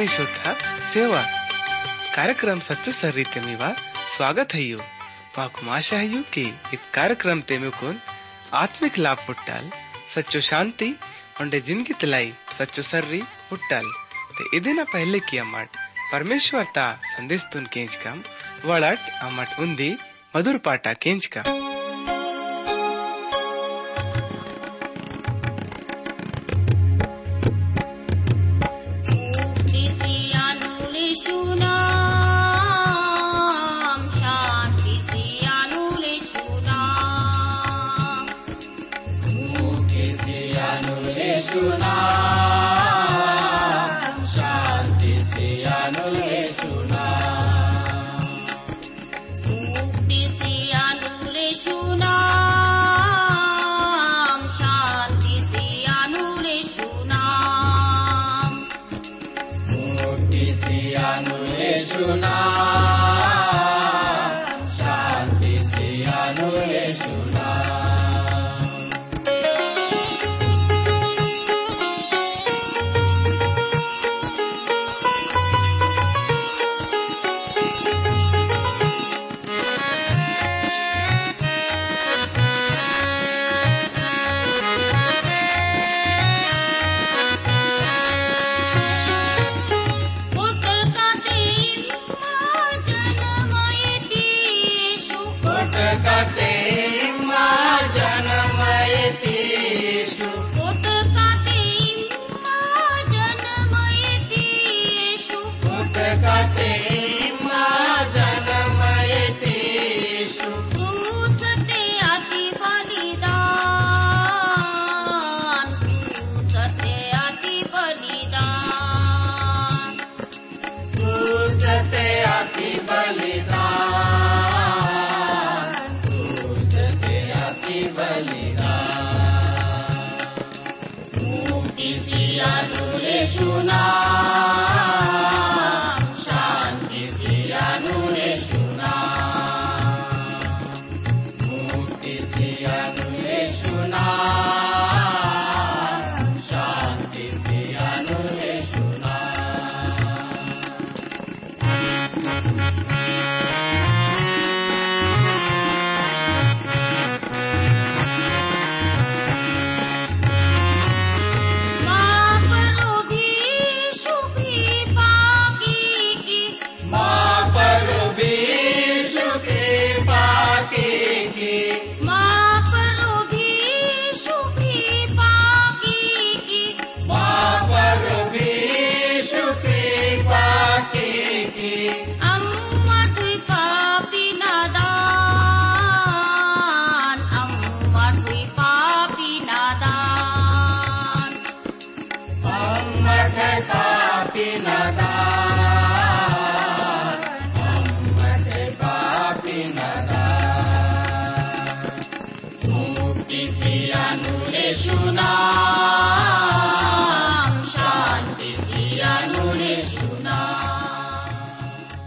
ಆತ್ಮೀಶೋಥ ಸೇವಾ कार्यक्रम सच्चो सर रीते मीवा स्वागत है यू माकुम आशा है यू कि इत कार्यक्रम ते मुकुन आत्मिक लाभ पुट्टाल सच्चो शांति उंडे जिंदगी तलाई सच्चो सर्री पुट्टाल ते इदिना पहले की अम्मट परमेश्वर ता संदेश तुन केंच कम वड़ट अम्मट उंदी मधुर पाटा केंच का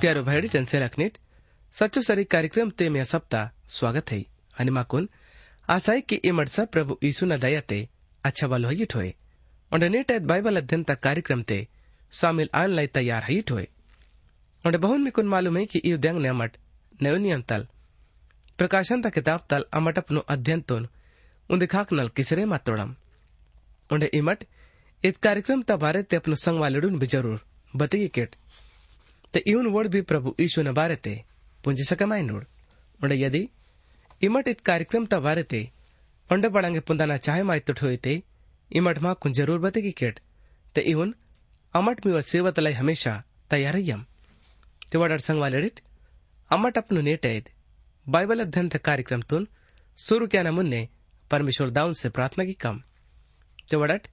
प्यारो भाई जनसे रखनीट सच्चो सरी कार्यक्रम ते में सप्ताह स्वागत है। आणि माकुन आशा कि इमडसा प्रभु यीशु न दयाते अच्छा वालो है और नेट ऐत बाइबल अध्ययन तक कार्यक्रम ते शामिल आन लाई तैयार है ठोए और बहुन में कुन मालूम है कि यू ने अमट नयो नियम तल, प्रकाशन ता किताब तल अमट अपनो अध्ययन तोन खाक नल किसरे मातोड़म उन्हें इमट इत कार्यक्रम ता बारे ते अपनो संग वालेडुन भी ज़रूर बतेगी केट। न बारे ते पुंजी सकमाई नोड। उन्हें यदि इमट इत कार्यक्रम ता बारे ते उंडे बड़ांगे पुंदाना चाहे माई तो ठोए ते इमट मा कुन ज़रूर बतेगी केट। ते इवन अमट मी व सेवत लाई हमेशा तैयार यम। ते वडर संग वालेडिट अमट अपनो नेट ऐद। बाइबल अध्ययन ते कार्यक्रम तुन शुरू क्या मुन्ने परमेश्वर दाउन से प्रार्थना की कम। ते वडट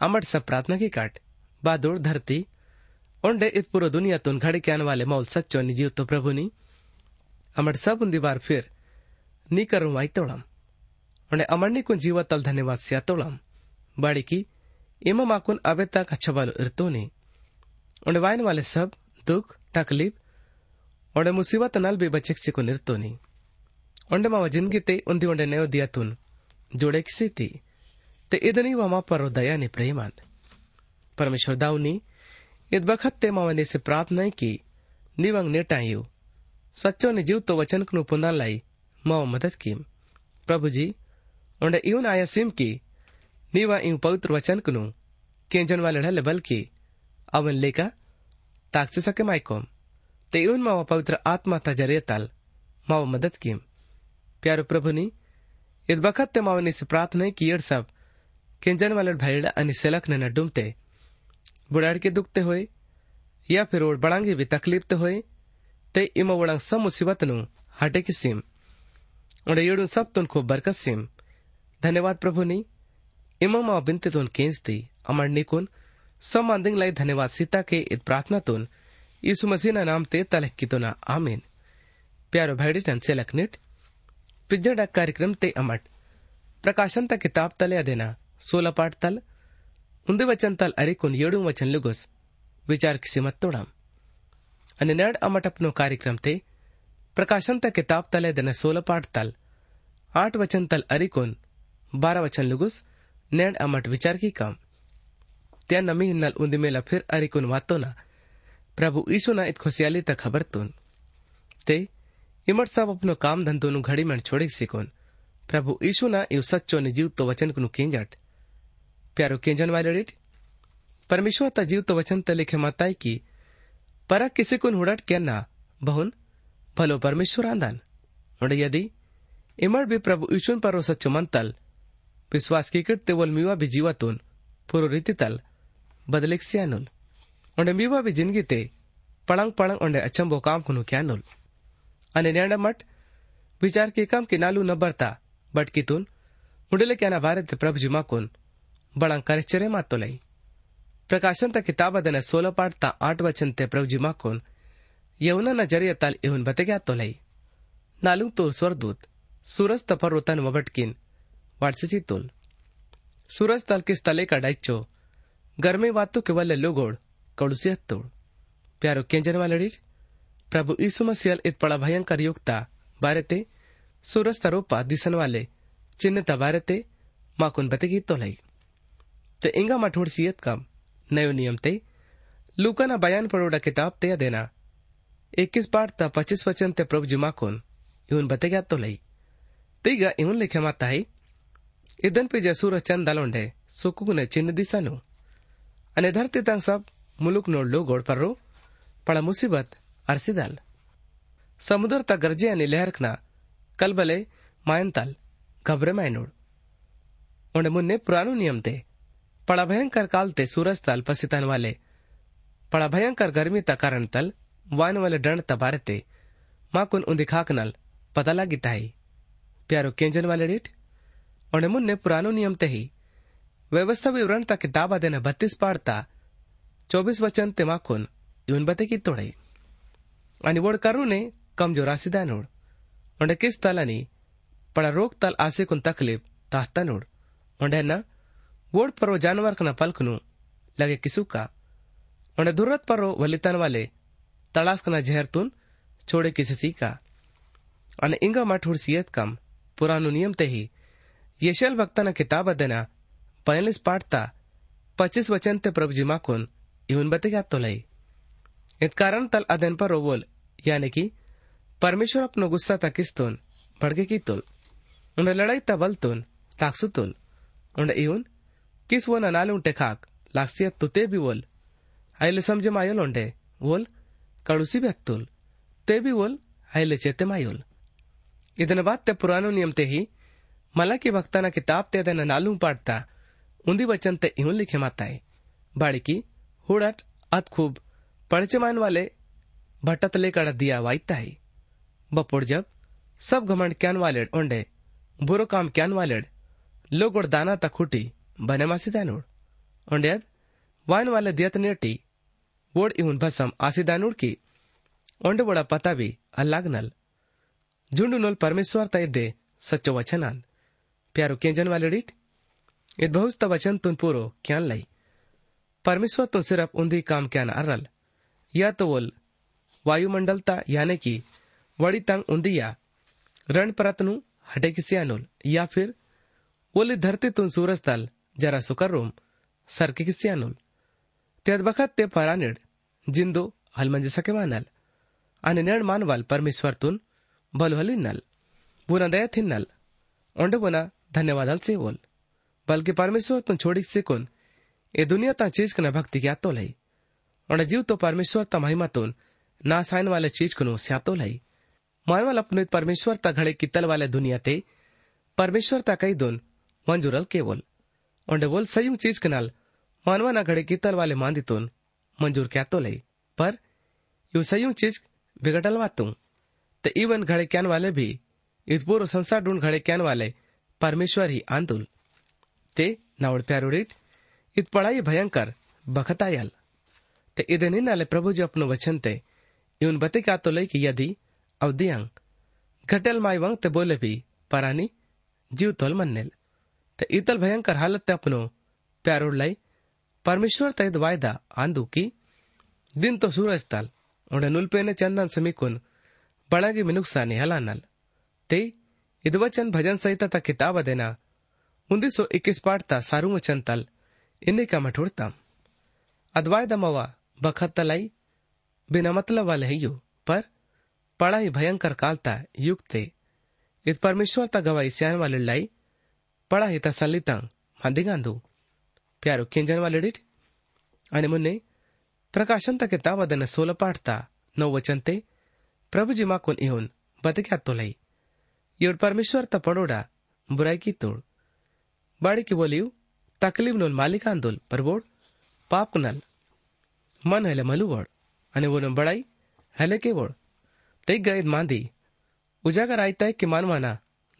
अमट सब प्रार्थना की काट। धरती ओंडे इत पूरो दुनिया तुन घड़ी के वाले मौल सच्चो नि जीव तो प्रभु नी। अमर सब उन दीवार फिर, नी करूँ वाई तोड़म ओंडे अमरनी कुन जीव तल धन्यवाद सिया तोड़म बाड़ी की, इमा माकुन अबे तक अच्छा वालो इरतो नी। ओंडे वाइन वाले सब, दुख, तकलीफ़, ओंडे मुसीबत नल भी बचे को निर्तो नी। ओंडे मावा ज़िंदगी ते उंदी ओंडे नयो दिया तुन, जोड़े किसी ती। ते इदनी वा मा पर दया नी प्रेमात। परमेश्वर दाऊनी इत बखत ते मावने से प्रार्थना की, निवंग नेटायु सच्चो ने जीव तो वचन कनु पुनः लाई माव मदद की प्रभु उंडे इवन आया सिम की, नीवा इव पवित्र वचन कनु केंजन वाले ढले बल्कि अवन लेका ताकसे सके माइकोम ते इवन माव पवित्र आत्मा ता ज़रिए तल माव मदद की प्यारो प्रभु नी इत बखत ते मावने से प्रार्थना बुढ़ाड़ के दुखते होए, या फिर ओड बड़ांगे भी तकलीफ़ ते होए, ते इमा वड़ंग सब मुसीबत नु हटे की सिम। उड़े येडू सब तुन खूब बरकत सिम। धन्यवाद प्रभु नी। इमा मा बिनते तुन केंस दी अमर निकुन सब मांदिंग लाई धन्यवाद सीता के इत प्रार्थना तुन। यीशु मसीह ना नाम ते तलक की तुना। आमीन। प्यारो भाईडी टन से लखनिट पिज्जड़ कार्यक्रम ते अमट प्रकाशन तक किताब तले देना सोलह पाठ तल। उन्दे वचन तल अरिकुन येडू वचन लुगुस विचार किसी मत तोड़म અને નેડ અમટ અપનો કાર્યક્રમ તે પ્રકાશન તા કિતાબ તલે દને સોલ પાઠ તલ આઠ વચન તલ અરિકોન બારા વચન લુગુસ નેડ અમટ વિચાર की काम त्या नमी हिन्नल उन्दी मेला फिर अरिकुन वातो ना प्रभु ईशु ना इत खुशियाली तक खबर तुन ते इमट सब अपनो काम धंधो नु घड़ी में छोड़े सिकोन प्रभु ईशु ना इव सच्चो ने जीव तो वचन कुनु केंजट प्यारो केंजन वाले रेट परमेश्वर तीव तो वचन तले क्षमताय की, पर किसी को हुडट ना, बहुन, भलो परमेश्वर आंदन। यदि इमर भी प्रभु ईश्वन पर सच्चो मंतल, विश्वास की कृत तेवल मीवा भी जीवतुन पूर्व रीति तल बदले सियानुल मीवा भी ज़िंदगी ते, पड़ंग पड़ंग ओंडे अचंबो काम कुनु क्यानुल अने निर्णय विचार के काम के नालू न बरता बट कितुन उंडले क्या ना भारत प्रभु जुमा कुन લઈ प्रकाशन ता किताब दने सोलह पाठ ता आठ वचन ते प्रभु जी माकोन यमुना न ज़रिया ताल इहुन बते गया तो लई। नालू तो स्वरदूत सूरज तुल। सूरज तल किस तले का डाइचो, गर्मे वातु के वल्ले लोगोड़ कड़ुसी हत्तोड़ प्यारो केंजन वाले प्रभु यीशु मसीहल इत पड़ा भयंकर युक्ता बारे सूरज तरोपा दिसन वाले चिन्ह तबारे ते, माकुन बतेगी तो लई। इंगा मठोड़ सियत कम नयो लूका बयान किताब ते देना ता पच्चीस वचन ते प्रभु जुमा कोन इवन बतेगा तो लिखे माता है इदन पे जसूर चंद दलोंडे सुकु ने चिन्ह अने धरती तंग सब मुलुक नोड लो गोड़ पर पड़ा मुसीबत अरसिदाल समुद्र ता गरजे अने लहरकना कलबले मायन ताल घबरे मायनोड उन्हें मुन्ने पुरानो नियम ते पड़ा भयंकर काल ते सूरज तल पसितन वाले। पड़ा भयंकर गर्मी ता कारण तल वान वाले डंड तबारे ते। माकुन उन्दिखाक नल पता लगी ताई। प्यारो केंजन वाले डिट उन्हें मुन्ने पुरानो नियम ते ही। व्यवस्था विवरण ता किताब देने बत्तीस पाड़ता। चौबीस वचन ते माकुन इवन बते की तोड़ई। आणि वोड करू ने कम जो रासिदा नोड। उन्हें किस तलानी पड़ा रोग तल आसे कुन तकलीफ़, ताहता नोड। उन्हें ना वोड परो जानवर कना पलकनु लगे किसुका उन्हें दुर्रत परो वलितन वाले तड़ास कना जहर तुन छोड़े किसी सीका अने इंगा मठुर सियत कम पुरानो नियम ते ही। यशल भक्ता न किताब देना बयालीस पाठता पच्चीस वचन ते प्रभु जी माकुन इवन बतेगा तो लई। इत कारण तल अदन पर रोवोल यानी कि परमेश्वर अपनो गुस्सा ता किस्तुन भड़के की तुल? उन्हें लड़ाई ता बल तुन, ताकसु तुल। उन्हें इवन किस वो नालुंटे खाक लाक्सियत तुते भी वोल आइले समझे मायोल उंडे वोल कड़ुसी भी हत्तुल ते भी वोल आइले चेते मायोल ಇದನ್ನ ಬಾತ್ತೆ ಪುರಾಣೋ ನಿಯಮ ते ही मला की भक्ताना किताब ते ಅದನ್ನ नालू पाडता उंदी वचन ते इहुन लिखे माताए बाड़ी की हुड़ट अत खूब पड़चमान वाले भट्टत लेकर दिया वाइता है बपोड़ जब सब घमंड क्यान वालेड ओंडे बुरो काम क्यान वालेड लोगोड़ दाना तक खुटी वाइन वाले दियत नेटी वोड़ इहुन भसम आसीदानोड़ की ओंडे बोड़ा पता भी अल्लागनल झुंडुनोल परमेश्वर तय दे सच्चो वचन आंद प्यारो केंजन वाले डीट इत बहुस्त वचन तुन पूरो क्यान लाई। परमेश्वर तुम सिर्फ़ उन्दी काम क्यान अरल। या तो वोल वायुमंडल ता यानी कि वड़ी तंग उन्दिया रण परतनु हटे किसी अनुल या फिर ओली धरती तुन सूरज तल सर के किसियानुल त्यात बखत ते परानिड, जिंदो हल सके मानल। आणि नेण मानवाल परमेश्वरतून भल हलिन्नल बुना दया थिन्नल ओंडे बुना धन्यवादाल सेवोल बल्कि परमेश्वर तुम छोड़ी सिकुन ए दुनिया ता चीज़ कने भक्ति क्या तो लई। ओंडे जीव तो परमेश्वर ता महिमा तुन, ना साइन वाले चीज़ कनु स्यातो लई। मानवाल अपने परमेश्वर ता घड़े कितल वाले दुनिया ते, परमेश्वर ता कई दोन मंजूरल केवल ओंडे बोल सयुंग चीज़ कनाल मानवा ना घड़े कितल वाले मांदितून मंजूर क्या तो लई। पर यू सयुंग चीज़ बिगटल वातू। ते इवन घड़े क्यान वाले भी, इस पूर्व संसार ढूंढ घड़े क्यान वाले परमेश्वर ही आंदुल। ते नावड़ प्यारोड़ीट इत पढ़ाई भयंकर, बखतायल। ते इदे निनाले प्रभु जी अपनो वचन ते यून बते क्या तो लई कि यदि अवधियांग घटल माई वंग ते बोले भी, परानी, जीव तोल मन्नेल। ते इतल भयंकर हालत ते अपनो प्यारोड़ लाई। परमेश्वर तैद वायदा आंदू की, दिन तो सूरज तल, उन्हें नुलपेने चंदन समीकुन बड़ागी मिनुक्साने हलानल ते इदवचन भजन संहिता ता किताब देना उन्नीस सौ इक्कीस पाठता सारू वचन तल, इन्हें का मठोड़ता अदवाय दमवा बखत तलाई बिना मतलब वाले हयो पर पढ़ाई भयंकर कालता युक्ते इत परमेश्वर ता गवाई स्यान वाले लाई पढ़ा ही तसलीता मंदी गांधू प्यारो खिंजन वाले डिट आणि मुन्ने, प्रकाशन तक वदन सोल पाठता नौ वचन ते प्रभु जी माकून येऊन बदक्यात तो लई। येड परमेश्वर त पडोडा बुराई की तोड। बाडी की बोलिव तकलीफ़ नोल मालिक आंदोल परबोड पाप नल। मन हले मलुवड आणि वोन बडाई हले केवळ ते गैद मांदी उजागर आयताय की मानवाना,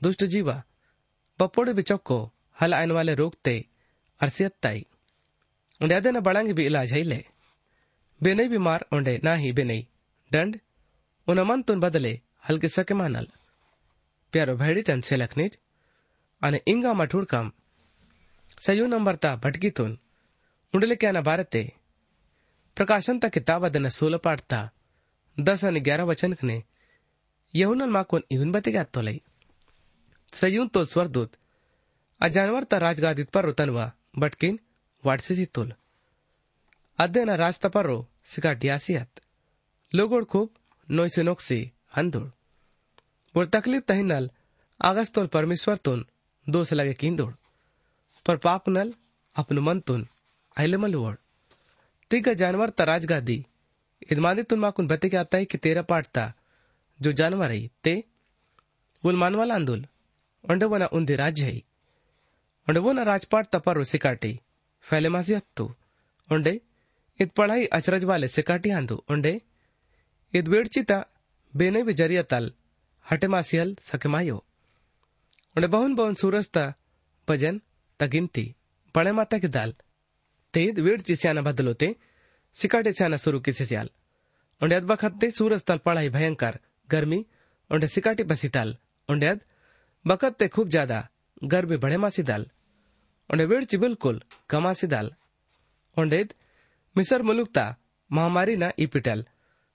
दुष्ट जीवा। ಬಪ್ಪೊಡು ಬಿಚೊಕ್ಕೊ ಹಲ ಅನ್ವಾಲೆ ರೋಗ್ತೆ ಅರ್ಸಿಯತ್ತಾಯಿ ಉಂಡೆ ಅದನ್ನ ಬಳಂಗಿ ಬಿ ಇಲಾಜ್ ಹೈಲೆ ಬೆನೈ ಬಿ ಮಾರ್ ಉಂಡೆ ನಾಹಿ ಬೆನೈ ಡಂಡ್ ಉನ ಮಂತುನ್ ಬದಲೆ ಹಲ್ಗೆ ಸಕೆ ಮಾನಲ್ ಪ್ಯಾರೋ ಭೈಡಿಟನ್ ಸೆಲಕ್ನಿಟ್ અને ઇંગામાં ઠુડકામ સયું નંબરતા ભટકીતુન ઉંડલિક્યાના ભારતે પ્રકાશનતા કિતાબદને સોલ પાડતા દસ અને ગ્યારહ વચનકને યહુનન માકોન ઇહુન બતિગાત તો લઈ सयून तोल स्वरदूत अजानवर त राजगादित पर तनवा बटकिन वाटसी तुल। अध्ययन रास्ता पर रो, सिका डियासियत। लोगोड़ खूब नोइसे नोक्सी अंदुड़ और तकलीफ़ तही नल, आगस तोल परमेश्वर तुन दो से लगे किंदुड़। पर पाप नल, अपन मन तुन अहलमल ओढ़ तिग जानवर ता राजगादी, इदमादी तुन माकुन बते के आता है कि तेरा पाटता जो जानवर है, ते? बुल मानवाला आंदोलन है अंडे वो ना राजपाट तपर सिकाटी इत पढ़ाई अचरज वाले सिकाटी आंदु अंडे इत वेड़चिता बेने भी ज़रिया तल हटे मासियल सकमायो अंडे बहुन बहुन सूरस्ता भजन तगिनती बड़े माता के दाल तेद वेड़ चिस्याना बदलोते सिकाटे स्याना शुरू किसे स्याल उंडे बखत्ते सूरज तल पढ़ाई भयंकर गर्मी उंडे सिकाटी बसी ताल उंडे बखत्ते खूब ज़्यादा गर्मी बड़े मासी दाल। उंडे वेड़ ची बिल्कुल कमासी दाल। उंडे मिसर मुलुकता महामारी ना इपिटल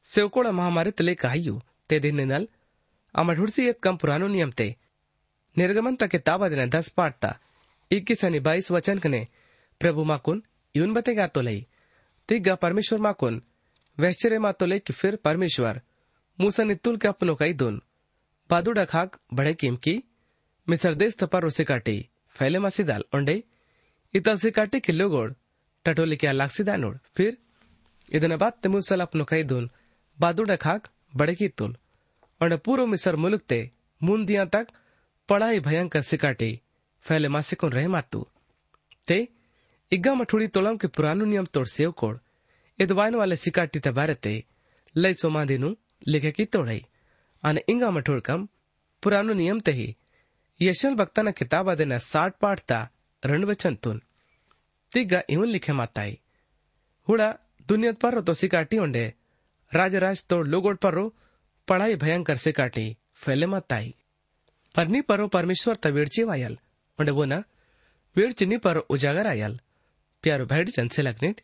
सेवकोड़ा महामारी तले कहायु ते दिन नल। आमा ढुड़सी एक कम पुरानो नियम ते। निर्गमन तक ताबा दिन दस पाठता इक्कीस बाईस वचन कने प्रभु माकुन यून बतेगा तो लई। तिग्गा परमेश्वर माकुन वैश्चर्य मा तो कि फिर परमेश्वर। मूसा नित्तुल के अपनो कई दोन। बादुडा खाक बड़े कीम की मिसरदेस तपारो काटे फैले मासी दाल ओंडे। इतल से काटे किलो गोड़, टटोली क्या लाक्सी दानोड़ फिर इधन बाद तमुसल अपनो कई दोल बादुड़ा खाक बड़े की तुल और पूरो मिसर मुलुक ते, मुंदिया तक पढ़ाई भयंकर सिकाटे, फैले मासिकों रहे मातू। ते, इग्गा मठुड़ी तोलम के पुरानो नियम तोड़ सेव कोड़। इदवाइन वाले सिकाटी तबारते लई सोमा दिनु लिखे की तोड़ाई। अने इंगा मठोड़ कम, पुरानो नियम ते ही यशल भक्ता किताबा देना साठ पाठता रणवचन तुन तिग्गा इवन लिखे माताई। हुड़ा दुनियत पर तो सिकाटी उंडे राज राज तोड़ लोगोड पर पढ़ाई भयंकर से काटी फैले मत आई परनी परो परमेश्वर त वेड़ची वायल। उंडे वो ना, वेड़ची नी पर उजागर आयल। प्यारो भैड चंद से लगनेट।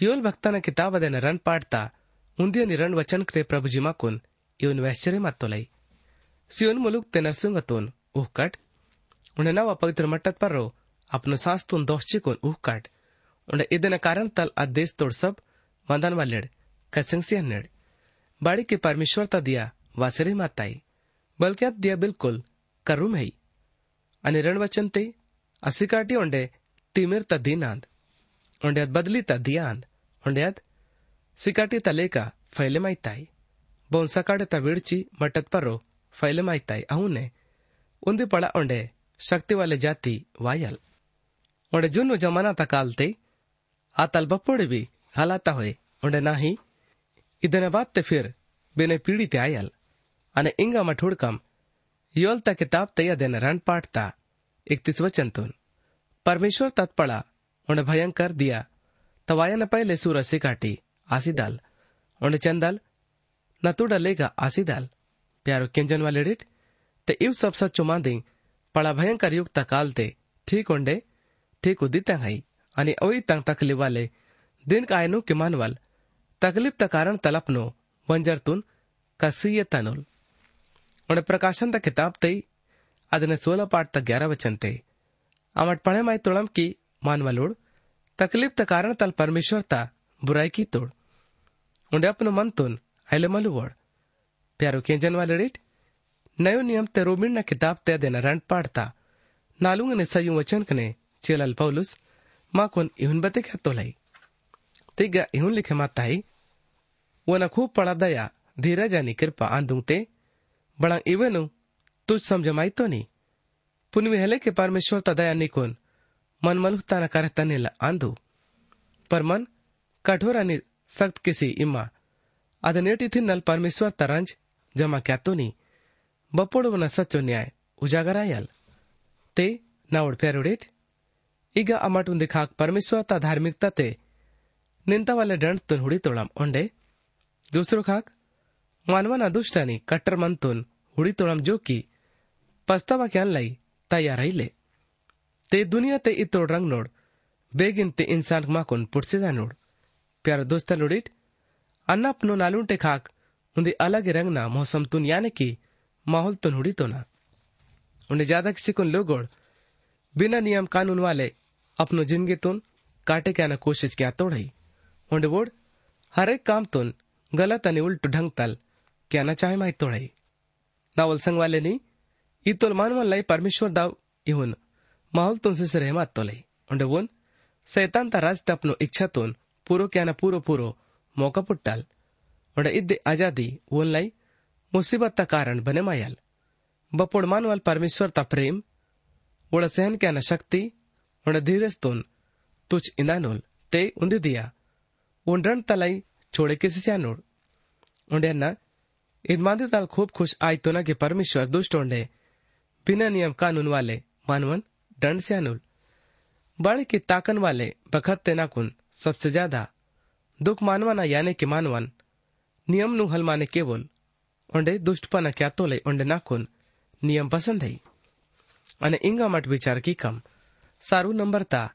योल भक्ता न किताब अदेन रन पाटता उन्दिय निरण वचन करे प्रभु जिमा कुन इवन वैश्चर्य मत तोलाई सियोन मुलुक ते नरसुंग उहकट उन्हें नवा पवित्र मट्टत पर रो अपनो सांस तुन दोष चिकुन उहकट उन्हें इदन कारण तल आदेश तोड़ सब वंदन वाले कसिंग सिंह ने बाड़ी के परमेश्वर ता दिया वासरी माताई, बल्कि अब दिया बिल्कुल करुम है अने रण वचन ते, असिकाटी उन्हें तिमिर ता दीन आंद उन्हें अद बदली ता दिया आंद उन्हें अद सिकाटी तले का फैले माई ताई बोन सकाड़े ता विड़ची मटत पर रो फैले माई ताई अहू ने। ಉಂದಿ ಪಳ ಒಂಡೆ ಶಕ್ತಿ ವಾಲೆ ಜಾತಿ ವಾಯಲ್ ಒಂಡೆ ಜುನ್ನು ಜಮಾನಾ ತ ಕಾಲ್ತೆ ಆ ತಲ್ ಬಪ್ಪೋಡೆ ಬಿ ಹಲಾತ ಹೋಯೆ ಒಂಡೆ ನಾಹಿ ಇದನ ಬಾತ್ತೆ ಫಿರ್ बेने पीढ़ी ते आयल અને इंगा मठुड़कम योलता किताब तया देन रण पाठता इकतीस वचन तुन परमेश्वर तत्पड़ा उन्हें भयंकर दिया तवायन पहले सूरज से काटी आसीदाल उन्हें चंदल नतुड़ा लेगा आसीदाल प्यारो केंजन वाले डिट ते इव सब सच्चो मांदी पड़ा भयंकर युग तकाल ते ठीक उंडे ठीक उदित हई आणि अवई तंग तकलीफ वाले दिन कायनो किमानवाल तकलीफ त कारण तलपनो वंजरतून कसीय तनुल उन्हें प्रकाशन द किताब तई ಅದನ್ನ ಸೋಲ ಪಾಠ ತ ಗ್ಯಾರ ವಚಂತೆ ಅವಟ್ पढ़े माई तोड़म की मानवलोड़ तकलीफ त कारण तल परमेश्वर ता बुराई की तोड़ उंडे अपनो मन तुन आइले मलुवड़ प्यारो केंजन वाले रेट नयो नियम ते रोमिन ना किताब ते देना रंट पाड़ता नालुंग ने सयु वचन कने चेलल पौलुस मा कोन इहुन बते क्या तोलाई तिगा इहुन लिखे माताई वना खूब पड़ा दया धीरज आणि कृपा आंदुंग ते बड़ा इवेनु तुझ समझ माई तो नहीं पुनवी हेले के परमेश्वर ता दया निकोन मन मलुहता न करे तनेला आंदू पर मन कठोर आणि सख्त किसी इम्मा ಅದನ್ನೇಟಿ ತಿನ್ನಲ್ ಪರಮೇಶ್ವರ್ ತರಂಜ್ ಜಮಾ ಕ್ಯಾತೋನಿ बपोड़ न सचो न्याय उजागर आयल ते नावड़ फेरुडेट इग अमाट उन्दे खाक परमेश्वर ता धार्मिकता ते निंता वाले डंड तुन हुड़ी तोड़म ओंडे दूसरो खाक मानवा ना दुष्टानी कट्टर मन तुन हुड़ी तोड़म जो की पस्तावा क्या लाई तैयार ही ले ते दुनिया ते इतरो रंग नोड़ बेगिन ते इंसान माकुन पुरसिदा नोड़ प्यार दोस्त लुड़ीट अन्ना अपनो नालूंटे खाक उन्दे अलग रंग ना मौसम तुन याने की माहौल तुन हुडी तो ना। उन्हें ज़्यादा किसी को लोगोड़ बिना नियम कानून वाले अपनो ज़िंदगी तुन काटे के आना कोशिश क्या तोड़ई उन्हें बोड़ हर एक काम तुन गलत अनि उल्ट ढंग तल क्या ना चाहे माई तोड़ई नावल संग वाले नी ई तोल मानवन लाई परमेश्वर दाव इहुन माहौल तुन से रहमत तोलई उन्हें बोन सैतान ता राज अपनो इच्छा तुन पूरो क्या ना पूरो पूरो मौका पुट्टाल उन्हें इद्दे आज़ादी वोन लाई मुसीबत का कारण बने मायाल। बपोड़ मानवाल परमेश्वर ता प्रेम, उड़ सहन क्या न शक्ति, उड़ धीरज तुन तुझ इनानुल, ते उन्दी दिया। उंडन तलाई छोड़े किसी से अनुड़। उंडे न इदमादी ताल खूब खुश आई तो कि परमेश्वर दुष्ट उंडे। बिना नियम कानून वाले, मानवन दंड से अनुल बड़े की ताकन वाले, बखत तेनाकुन सबसे ज़्यादा। दुख मानवाना याने कि मानवन। नियम नु हल माने केवल। ઓંડે દુષ્ટપણા ક્યાં તોલે ઓંડે નાખુન નિયમ પસંદ થઈ અને ઇંગા માટે વિચાર કી કમ સારું નંબર તા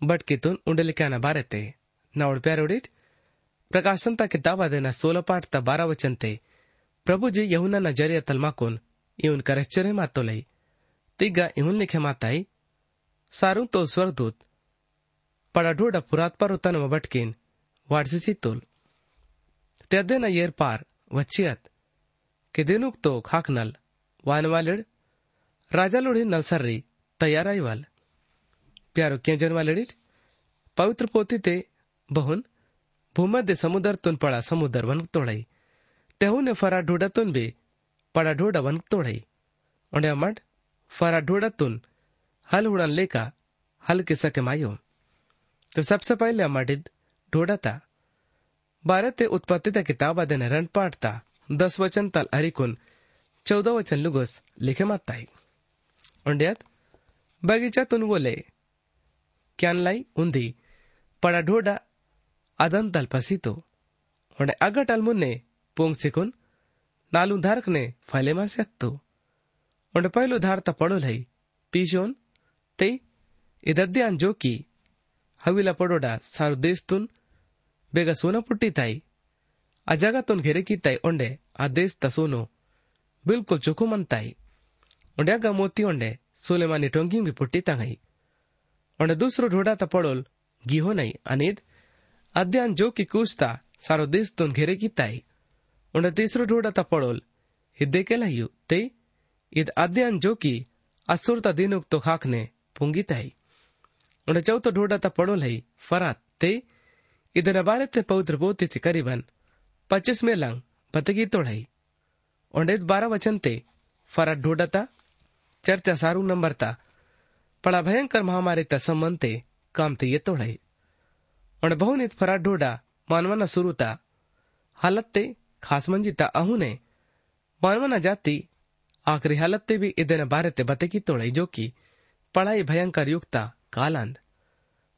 બટકીતુન ઉંડલિકાના બારે તે નવડ પ્યારોડીટ પ્રકાશન તા કિતાબાદેના સોલ પાઠ તા બારા વચન તે પ્રભુજી યહુનાના જરિયા તલમાકોન ઇવન કરેશ્ચર્ય માતો લઈ તિગા ઇહુન લિખે માતાઈ સારું તો સ્વરદૂત પડાઢોડા પુરાત પર ઉતાનમાં ભટકીન વાડસીસી તોલ તેદેના યેર પાર વચ્ચિયત त्यादेना येर पार वच्चियत कि दिनुक तो खाकनल, वानवालिड, राजालोड़ी नलसर्री, तैयाराईवाल। प्यारो केंजन वालिडिट पवित्र पोती ते बहुन, भूमध्य समुद्र तुन पड़ा समुद्र वन तोड़ाई। तेहुने फरा ढोडा तुन भी पड़ा ढोडा वन तोड़ाई। उंडे अमड फरा ढोडा तुन, हल उड़न लेका, हल किसा के मायो। तो सबसे पहले अमडिद ढोडा था। बारह ते उत्पत्ति ता किताब अदन रन पाठता दस वचन तल हरिकुन चौदा वचन लुगोस, लिखे माताई उंड्यात बगीच्यातून बोले क्यानलाई उंदी, पड़ा ढोडा अदन तल पसीतो। उंडे अगट अलमुन्ने पोंग सिकुन, नालू धारकने फले मा सेत्तो उंडे पहलो धार ता पड़ो लई, पीशोन ते इदद्यान जोकी, हविला पडोडा सारू देस्तून बेगा सोना पुट्टी ताई। 아자가 돈 게레키 따이 온데 아데스 तसोनो बिल्कुल चुकुमन ताई ओंडे गा मोती ओंडे सुलेमानी टोंगी में पुट्टी तांगाई ओंडे दूसरो ढोडा ता पडोल गिहो नहीं अनिद अध्यान जो की कुस्ता सारो देश तुन घेरे की ताई ओंडे तीसरो ढोडा ता पडोल हिद्दे केला यू ते इद अध्यान जो की असुरता दिनुक तो खाकने पुंगी ताई ओंडे चौथो ढोडा ता पडोल है फरात ते इधर अबारे ते पौत्र पोती थे करीबन पच्चीस में लंग भतगी तोड़ाई। ओंडेत बारह वचन ते फरा ढोडता चर्चा सारू नंबर ता। पड़ा भयंकर महामारी तसमन ते, काम ते ये तोड़ाई। ओंडे बहुनित फरा ढोडा मानवना शुरू ता। हालत ते खास मंजिता अहू ने, मानवना जाती, आखिरी हालत ते भी इधर बारे ते भतगी तोड़ाई जो की पढ़ाई भयंकर युक्ता कालांद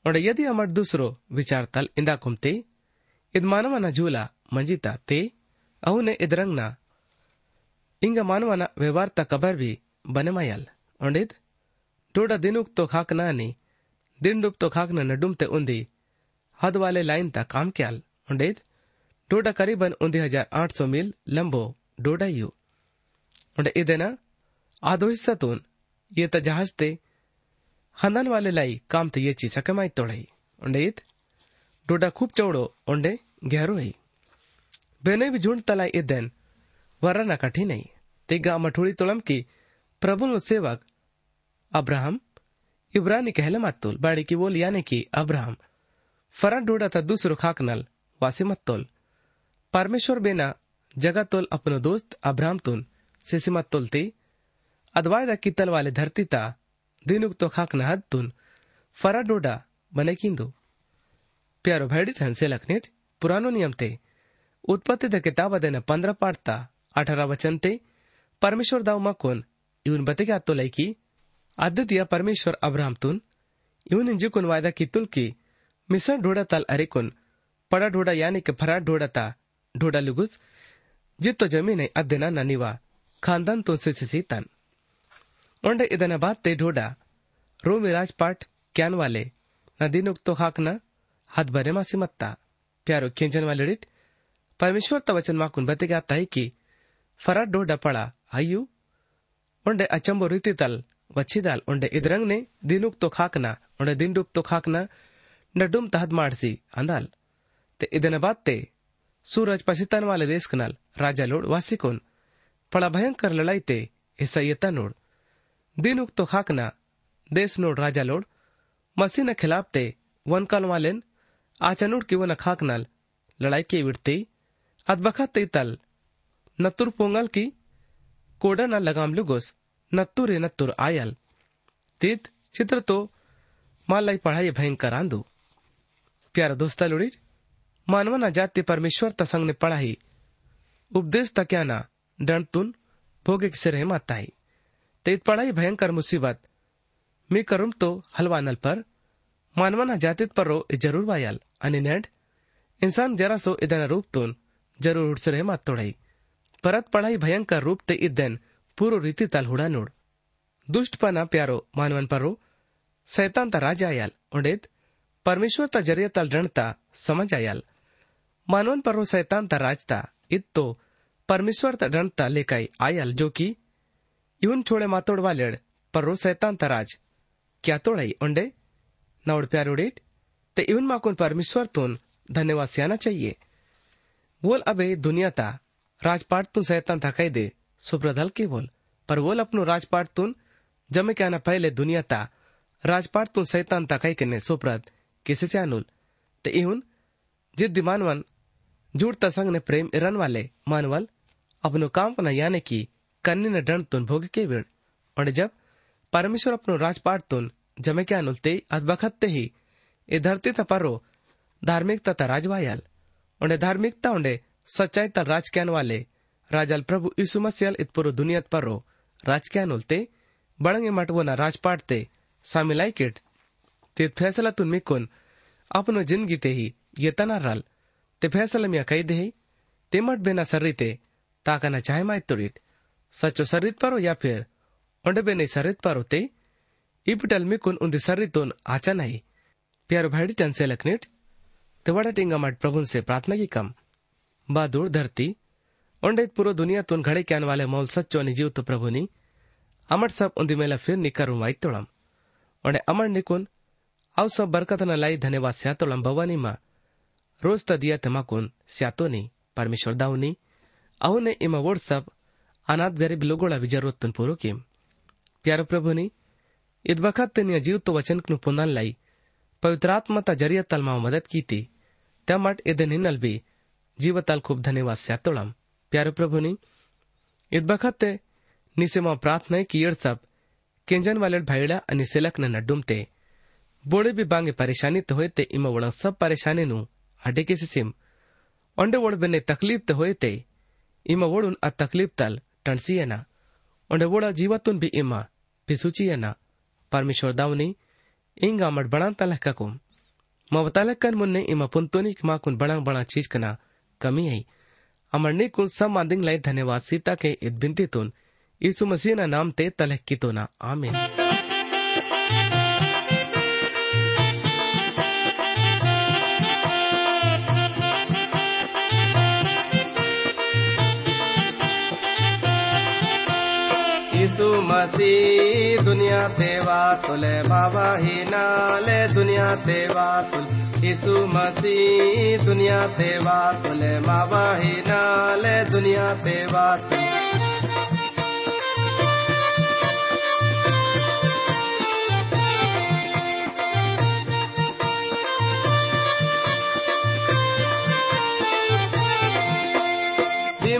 और यदि अमर दूसरो विचार तल इंदा कुमती इद मानवना झूला मंजिता ते अहुने इद रंगना ಇಂಗ ಮಾನವನ ವ್ಯವಹಾರ್ಥ ಕಬರ್ ಬಿ ಬನೆಮಯಲ್ ಒಂಡಿದ್ ಟೋಡ ದಿನುಕ್ तो खाकना नी दिन डुब तो खाकना न डुमते उंदी हद वाले लाइन ता काम क्याल उंडेद डोडा करीबन उंदी हजार आठ सौ मील लंबो डोडा यू उंडे इदेना आधो हिस्सा तून ये त जहाज ते हंदन वाले लाई काम ते ये चीज कमाई तोड़ाई उंडे डोडा खूब चौड़ो उंडे गहरो है। बेने भी झुंड तलाई इदेन वरना कठिन नहीं। तेगा मठोड़ी तोड़म की प्रभु सेवक अब्राहम, इब्रानी कहले मत्तोल बाड़ी की बोल यानी कि अब्राहम। फरा डोडा था दूसरो खाकनल वासी मत्तोल परमेश्वर बेना जगह तोल अपनो दोस्त अब्राहम तुन सिसी मत्तोल ती। अदवायदा कितल वाले धरती ता दिनुक तो खाकना हद तुन फरा डोडा बने किंदु। प्यारो भैडी ठनसे लखनेट पुरानो नियम ते। उत्पत्ति द किताब देना पंद्रह पाठता अठारह वचन ते। परमेश्वर दाव मकोन इवन बते क्या तो लैकी आद्यतिया परमेश्वर अब्राहम तुन। इवन इंजुकुन वायदा की तुल की? मिसर ढोड़ा तल अरेकुन पड़ा ढोड़ा यानी के फरा ढोड़ा ता। ढोड़ा लुगुस? जित तो ज़मीन है अध्यना ननिवा खानदान तुन से सिसी तन इदना बात ते ढोड़ा रोमी राजपाट क्यान वाले। नदीनुक तो खाकना हद भरे मासी मत्ता। प्यारो खेजन वाले डिट परमेश्वर तो तवचन माकुन बते बतेगा ताई की फरा डो डपड़ा आयु। उंडे अचंबो रीति तल, वच्छी दाल। उंडे इदरंग ने दिनुक तो खाकना उंडे दिन डूब तो खाकना न। डुम तहद माड़सी अंदाल ते इदन बात ते सूरज पसीतन वाले देश कनाल, राजा लोड वासिकोन पड़ा भयंकर लड़ाई ते ऐसा येता नोड़। दिन उक तो खाकना देश नोड़ राजा लोड। मसीन खिलाफ ते वन कल वालेन आचनुड की वन खाकनाल लड़ाई के विड़ते अदबखा ते तल नतुर पोंगल की कोडा न लगाम लुगोस नत्तुरे नत्तुर आयल तीत चित्र तो मालाई पढ़ाई भयंकर आंदू प्यारा दोस्ता लुड़ी मानवना जाति परमेश्वर तसंग ने पढ़ाई उपदेश तक्याना डंतुन भोगे से रहे माताई तेत पढ़ाई भयंकर मुसीबत मी करुम तो हलवानल पर मानवानं जातीत रो ज़रूर वायाल। आणि नेंड इन्सान जरासो इदन रूप तो ज़रूर हुडसरे मात तोडाई। परत पढ़ाई भयंकर रूप ते इदन पूर्व तल ताल हुडानूड दुष्टपणा प्यारो मानवन परो, सैतान ता राज आयाल उंडेत परमेश्वर ता जरिय तल रणता समझ आयाल। मानवन परो सैतान ता राजता इत तो परमेश्वर ता रणता लेकाई आयाल, जो कि इवन छोड़े मातोड़ वालेड़ रो सैतान ता राज। क्या तोड़ाई, उंडे? नवड़ प्यारोडेट ते इवन माकुन परमेश्वर तुन धन्यवाद सियाना चाहिए। बोल अबे दुनिया ता, राजपाट तुन सैतान था कह दे सुप्रदल के बोल। पर बोल अपनो राजपाट तुन, जमे क्या ना पहले दुनिया ता, राजपाट तुन सैतान कह के सुप्रद किसे से अनुल ते इहुन, जिद्दी मानवन जुड़ता संग ने प्रेम इरन वाले मानवल, अपनो काम पना याने की कन्नी न डंड तुन भोग के विड़ और जब परमेश्वर अपनो राजपाट तुन क्या अनुलते अदबखत्ते ही ए धरती ता धार्मिकता ता राजवायल उन्हें धार्मिकता उन्हें सच्चाई ता राजक्यान वाले राजल प्रभु यीशु मसीहल इत पुरो दुनियत परो राजक्यान उलते बड़ंगे मटवो ना ते सामिलाई किट ते फैसला तुन मिकुन अपनो ज़िंदगी ते ही ये तना रल ते फैसला मिया कही दे ते मट बेना सर्री ते ताका ना चाहे माय तुरित सचो सर्रित परो या फिर उंडे बेने सर्रित परो ते ಇಪಿಟಲ್ಮಿಕುನ್ ಉಂದು ಸರ್ರಿತೋನ್ ಆಚನೈ ಪ್ಯಾರು ಭೈಡಿ ಟನ್ಸೆ ಲಕ್ನಿಟ್ तेवाड़ा टिंगा मठ प्रभु से प्रार्थना की कम। बादूर धरती। ओंडेत पूरो दुनिया तुन घड़े क्यान वाले मौल सच्चो निजीव तो प्रभु नी अमर सब उन्दी मेला फिर निकर वाई तोड़म ओंडे अमर निकुन। आउ सब बरकत न लाई धन्यवाद स्या तोड़म भवानी माँ। रोज त दिया तमा कुन स्यातो नी, परमेश्वर दाऊ नी। ने इमा वोड़ सब अनाथ गरीब लोगोड़ा भी पूरो किम। प्यारो बखत तो वचन कनु पुनल लाई पवित्रात्मा ता ज़रिया तल माव मदद की थी त्या मट इदन हिनल भी जीवताल खूब धन्यवाद स्यातोळं प्यारो प्रभुनी इद बखत ते निसे माव प्रार्थना की येड सब केंजन वाले भाईड़ा अनि सिलक न नड्डुमते बोड़े भी बांगे परेशानी तो होते इमा वड़ा सब परेशानी नु हटे के सिम ओंडे वोड़ बने तकलीफ़ तो होते इमा वोड़ुन अ तकलीफ़ तल टणसीयना ओंडे वोड़ा जीवतुन भी इमा पिसुचियना परमेश्वर दावनी इंगा मड बड़ा तलह ककुम मवतालक कर मुन्ने इमा पुंतोनी मा कुन बड़ा बड़ा चीज़ कना कमी अमर ने कुन सब मादिंग लाई धन्यवाद सीता के इत बिंती तुन यीशु मसीह ना नाम ते तलह की तो ना आमीन यीशु मसीह दुनिया तेवा तुले, बाबा ही नाले, दुनिया तेवा तुल। यीशु मसीह, दुनिया सेवा तुले, बाबा ही नाले, दुनिया तेवा तुल।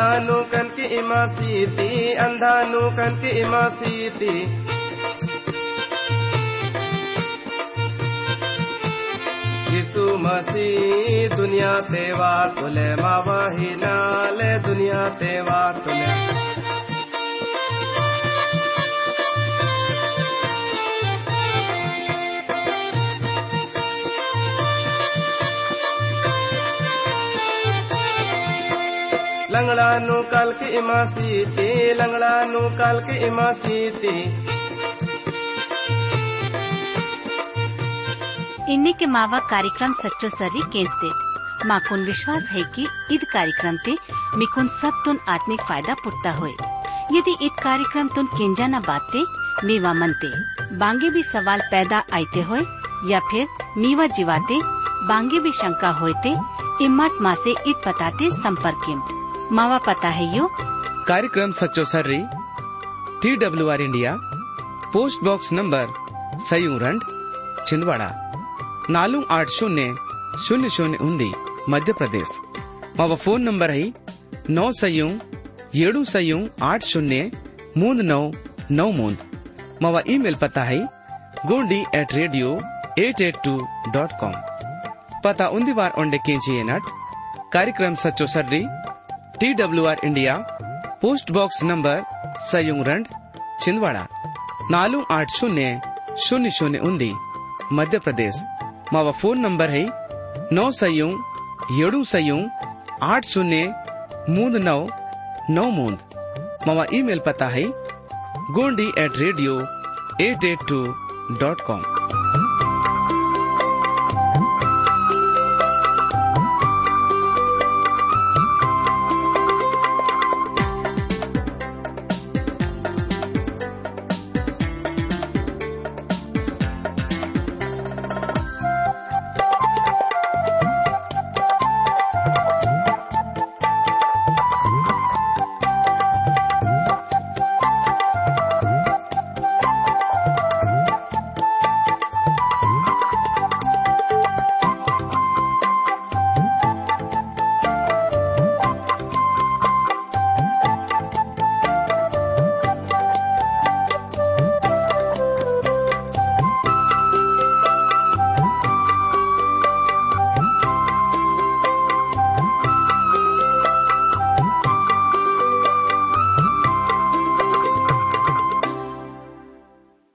अंधानु कन की सीती मसीह दुनिया ते मावा ही नाले दुनिया ते वात లంగళాను के ఇమాసీతి లంగళాను కాల్కి ఇమాసీతి के ಮಾವ ಕಾರ್ಯಕ್ರಮ ಸಚ್ಚೋ ಸರ್ರಿ ಕೇಸ್ದೆ माकुन विश्वास है कि ईद कार्यक्रम ते मिकुन सब तुन आत्मिक फ़ायदा पुटता हो यदि ईद कार्यक्रम तुन किंजा न बाते, मीवा मनते, बांगे भी सवाल पैदा आते हो या फिर मीवा जीवाते, बांगे भी शंका होते इमाट मासे ईद बताते संपर्क मावा पता है यू? कार्यक्रम सचो सर्री T W R India post box number सयू रंड, छिंदवाड़ा, नालू आठ शून्य शून्य शून्य उन्दी, मध्य प्रदेश। मावा फ़ोन नंबर है नौ सयू, येडू ಏಳು ಸಯು ಆಟ್ ಶೂನ್ಯ नौ ನೌ ನೌ ಮೂಂದ್ ಮವ ಇಮೇಲ್ ಪತಾ high Gondi at at at at two dot com ಪತಾ ಉಂದಿವಾರ್ ಒಂಡೆ ಕೇಂಚಿ ಏನಟ್ कार्यक्रम सचो सर्री T W R India, post box number, सयुंग Chhindwara नालू आठ शून्य शून्य शून्य उन्दी मध्य प्रदेश। मावा फ़ोन नंबर है नौ सयुंग एडू सयुंग, आठ शून्य, मूंद नौ नौ मूंद। मावा ईमेल पता है Gondi at radio at at two dot com